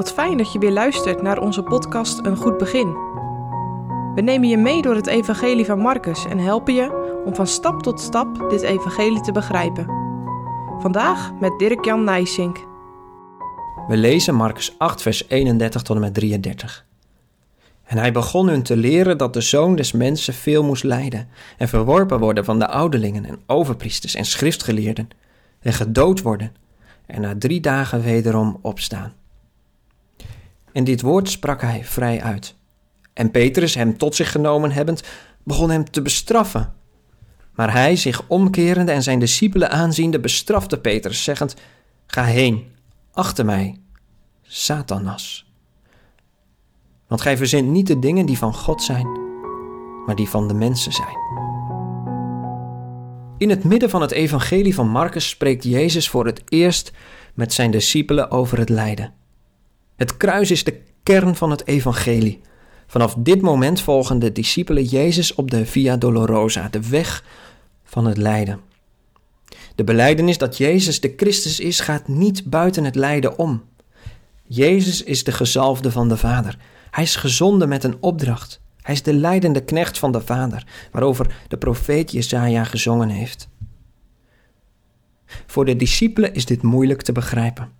Wat fijn dat je weer luistert naar onze podcast Een Goed Begin. We nemen je mee door het Evangelie van Marcus en helpen je om van stap tot stap dit Evangelie te begrijpen. Vandaag met Dirk-Jan Nijsink. We lezen Marcus 8, vers 31 tot en met 33. En hij begon hun te leren dat de zoon des mensen veel moest lijden en verworpen worden van de ouderlingen en overpriesters en schriftgeleerden en gedood worden en na drie dagen wederom opstaan. En dit woord sprak hij vrij uit. En Petrus, hem tot zich genomen hebbend, begon hem te bestraffen. Maar hij, zich omkerende en zijn discipelen aanziende, bestrafte Petrus, zeggend: Ga heen, achter mij, Satanas. Want gij verzint niet de dingen die van God zijn, maar die van de mensen zijn. In het midden van het evangelie van Marcus spreekt Jezus voor het eerst met zijn discipelen over het lijden. Het kruis is de kern van het evangelie. Vanaf dit moment volgen de discipelen Jezus op de Via Dolorosa, de weg van het lijden. De beleidenis dat Jezus de Christus is, gaat niet buiten het lijden om. Jezus is de gezalfde van de Vader. Hij is gezonden met een opdracht. Hij is de leidende knecht van de Vader, waarover de profeet Jesaja gezongen heeft. Voor de discipelen is dit moeilijk te begrijpen.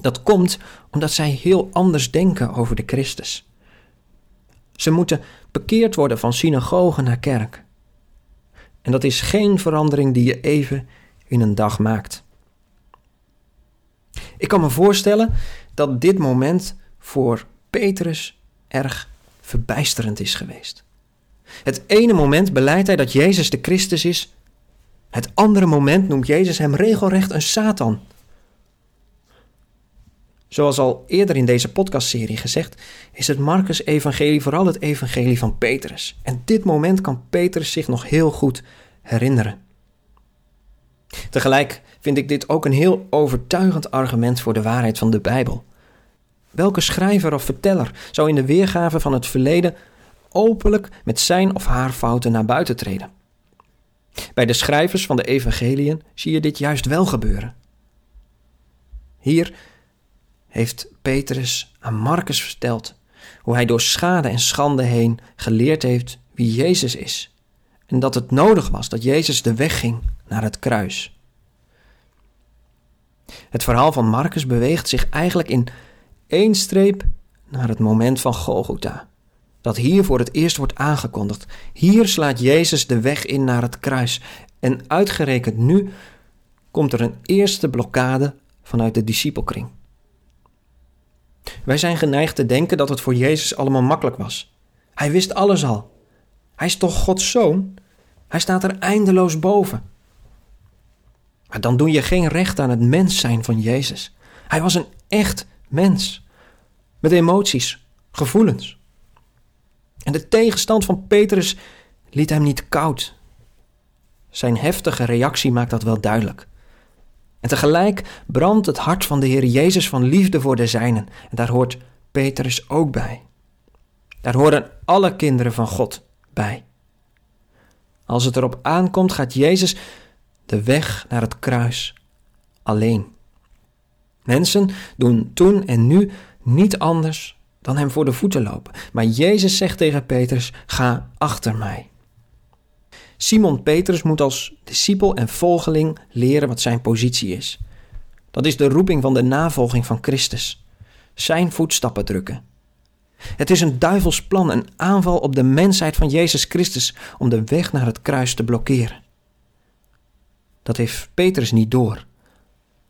Dat komt omdat zij heel anders denken over de Christus. Ze moeten bekeerd worden van synagoge naar kerk. En dat is geen verandering die je even in een dag maakt. Ik kan me voorstellen dat dit moment voor Petrus erg verbijsterend is geweest. Het ene moment beleidt hij dat Jezus de Christus is. Het andere moment noemt Jezus hem regelrecht een Satan. Zoals al eerder in deze podcastserie gezegd, is het Marcus-evangelie vooral het evangelie van Petrus. En dit moment kan Petrus zich nog heel goed herinneren. Tegelijk vind ik dit ook een heel overtuigend argument voor de waarheid van de Bijbel. Welke schrijver of verteller zou in de weergave van het verleden openlijk met zijn of haar fouten naar buiten treden? Bij de schrijvers van de evangeliën zie je dit juist wel gebeuren. Hier heeft Petrus aan Marcus verteld hoe hij door schade en schande heen geleerd heeft wie Jezus is en dat het nodig was dat Jezus de weg ging naar het kruis. Het verhaal van Marcus beweegt zich eigenlijk in één streep naar het moment van Golgotha. Dat hier voor het eerst wordt aangekondigd. Hier slaat Jezus de weg in naar het kruis. En uitgerekend nu komt er een eerste blokkade vanuit de discipelkring. Wij zijn geneigd te denken dat het voor Jezus allemaal makkelijk was. Hij wist alles al. Hij is toch Gods zoon? Hij staat er eindeloos boven. Maar dan doe je geen recht aan het mens zijn van Jezus. Hij was een echt mens. Met emoties, gevoelens. En de tegenstand van Petrus liet hem niet koud. Zijn heftige reactie maakt dat wel duidelijk. En tegelijk brandt het hart van de Heer Jezus van liefde voor de zijnen. En daar hoort Petrus ook bij. Daar horen alle kinderen van God bij. Als het erop aankomt, gaat Jezus de weg naar het kruis alleen. Mensen doen toen en nu niet anders dan hem voor de voeten lopen. Maar Jezus zegt tegen Petrus: Ga achter mij. Simon Petrus moet als discipel en volgeling leren wat zijn positie is. Dat is de roeping van de navolging van Christus. Zijn voetstappen drukken. Het is een duivels plan, een aanval op de mensheid van Jezus Christus om de weg naar het kruis te blokkeren. Dat heeft Petrus niet door.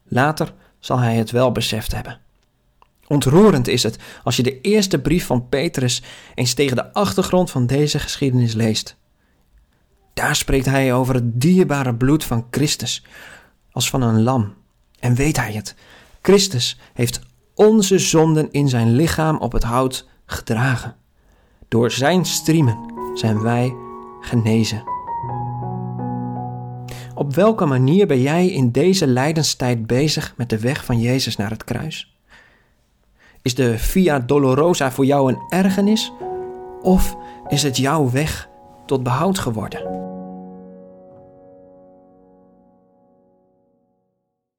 Later zal hij het wel beseft hebben. Ontroerend is het als je de eerste brief van Petrus eens tegen de achtergrond van deze geschiedenis leest. Daar spreekt hij over het dierbare bloed van Christus, als van een lam. En weet hij het, Christus heeft onze zonden in zijn lichaam op het hout gedragen. Door zijn striemen zijn wij genezen. Op welke manier ben jij in deze lijdenstijd bezig met de weg van Jezus naar het kruis? Is de Via Dolorosa voor jou een ergernis? Of is het jouw weg tot behoud geworden?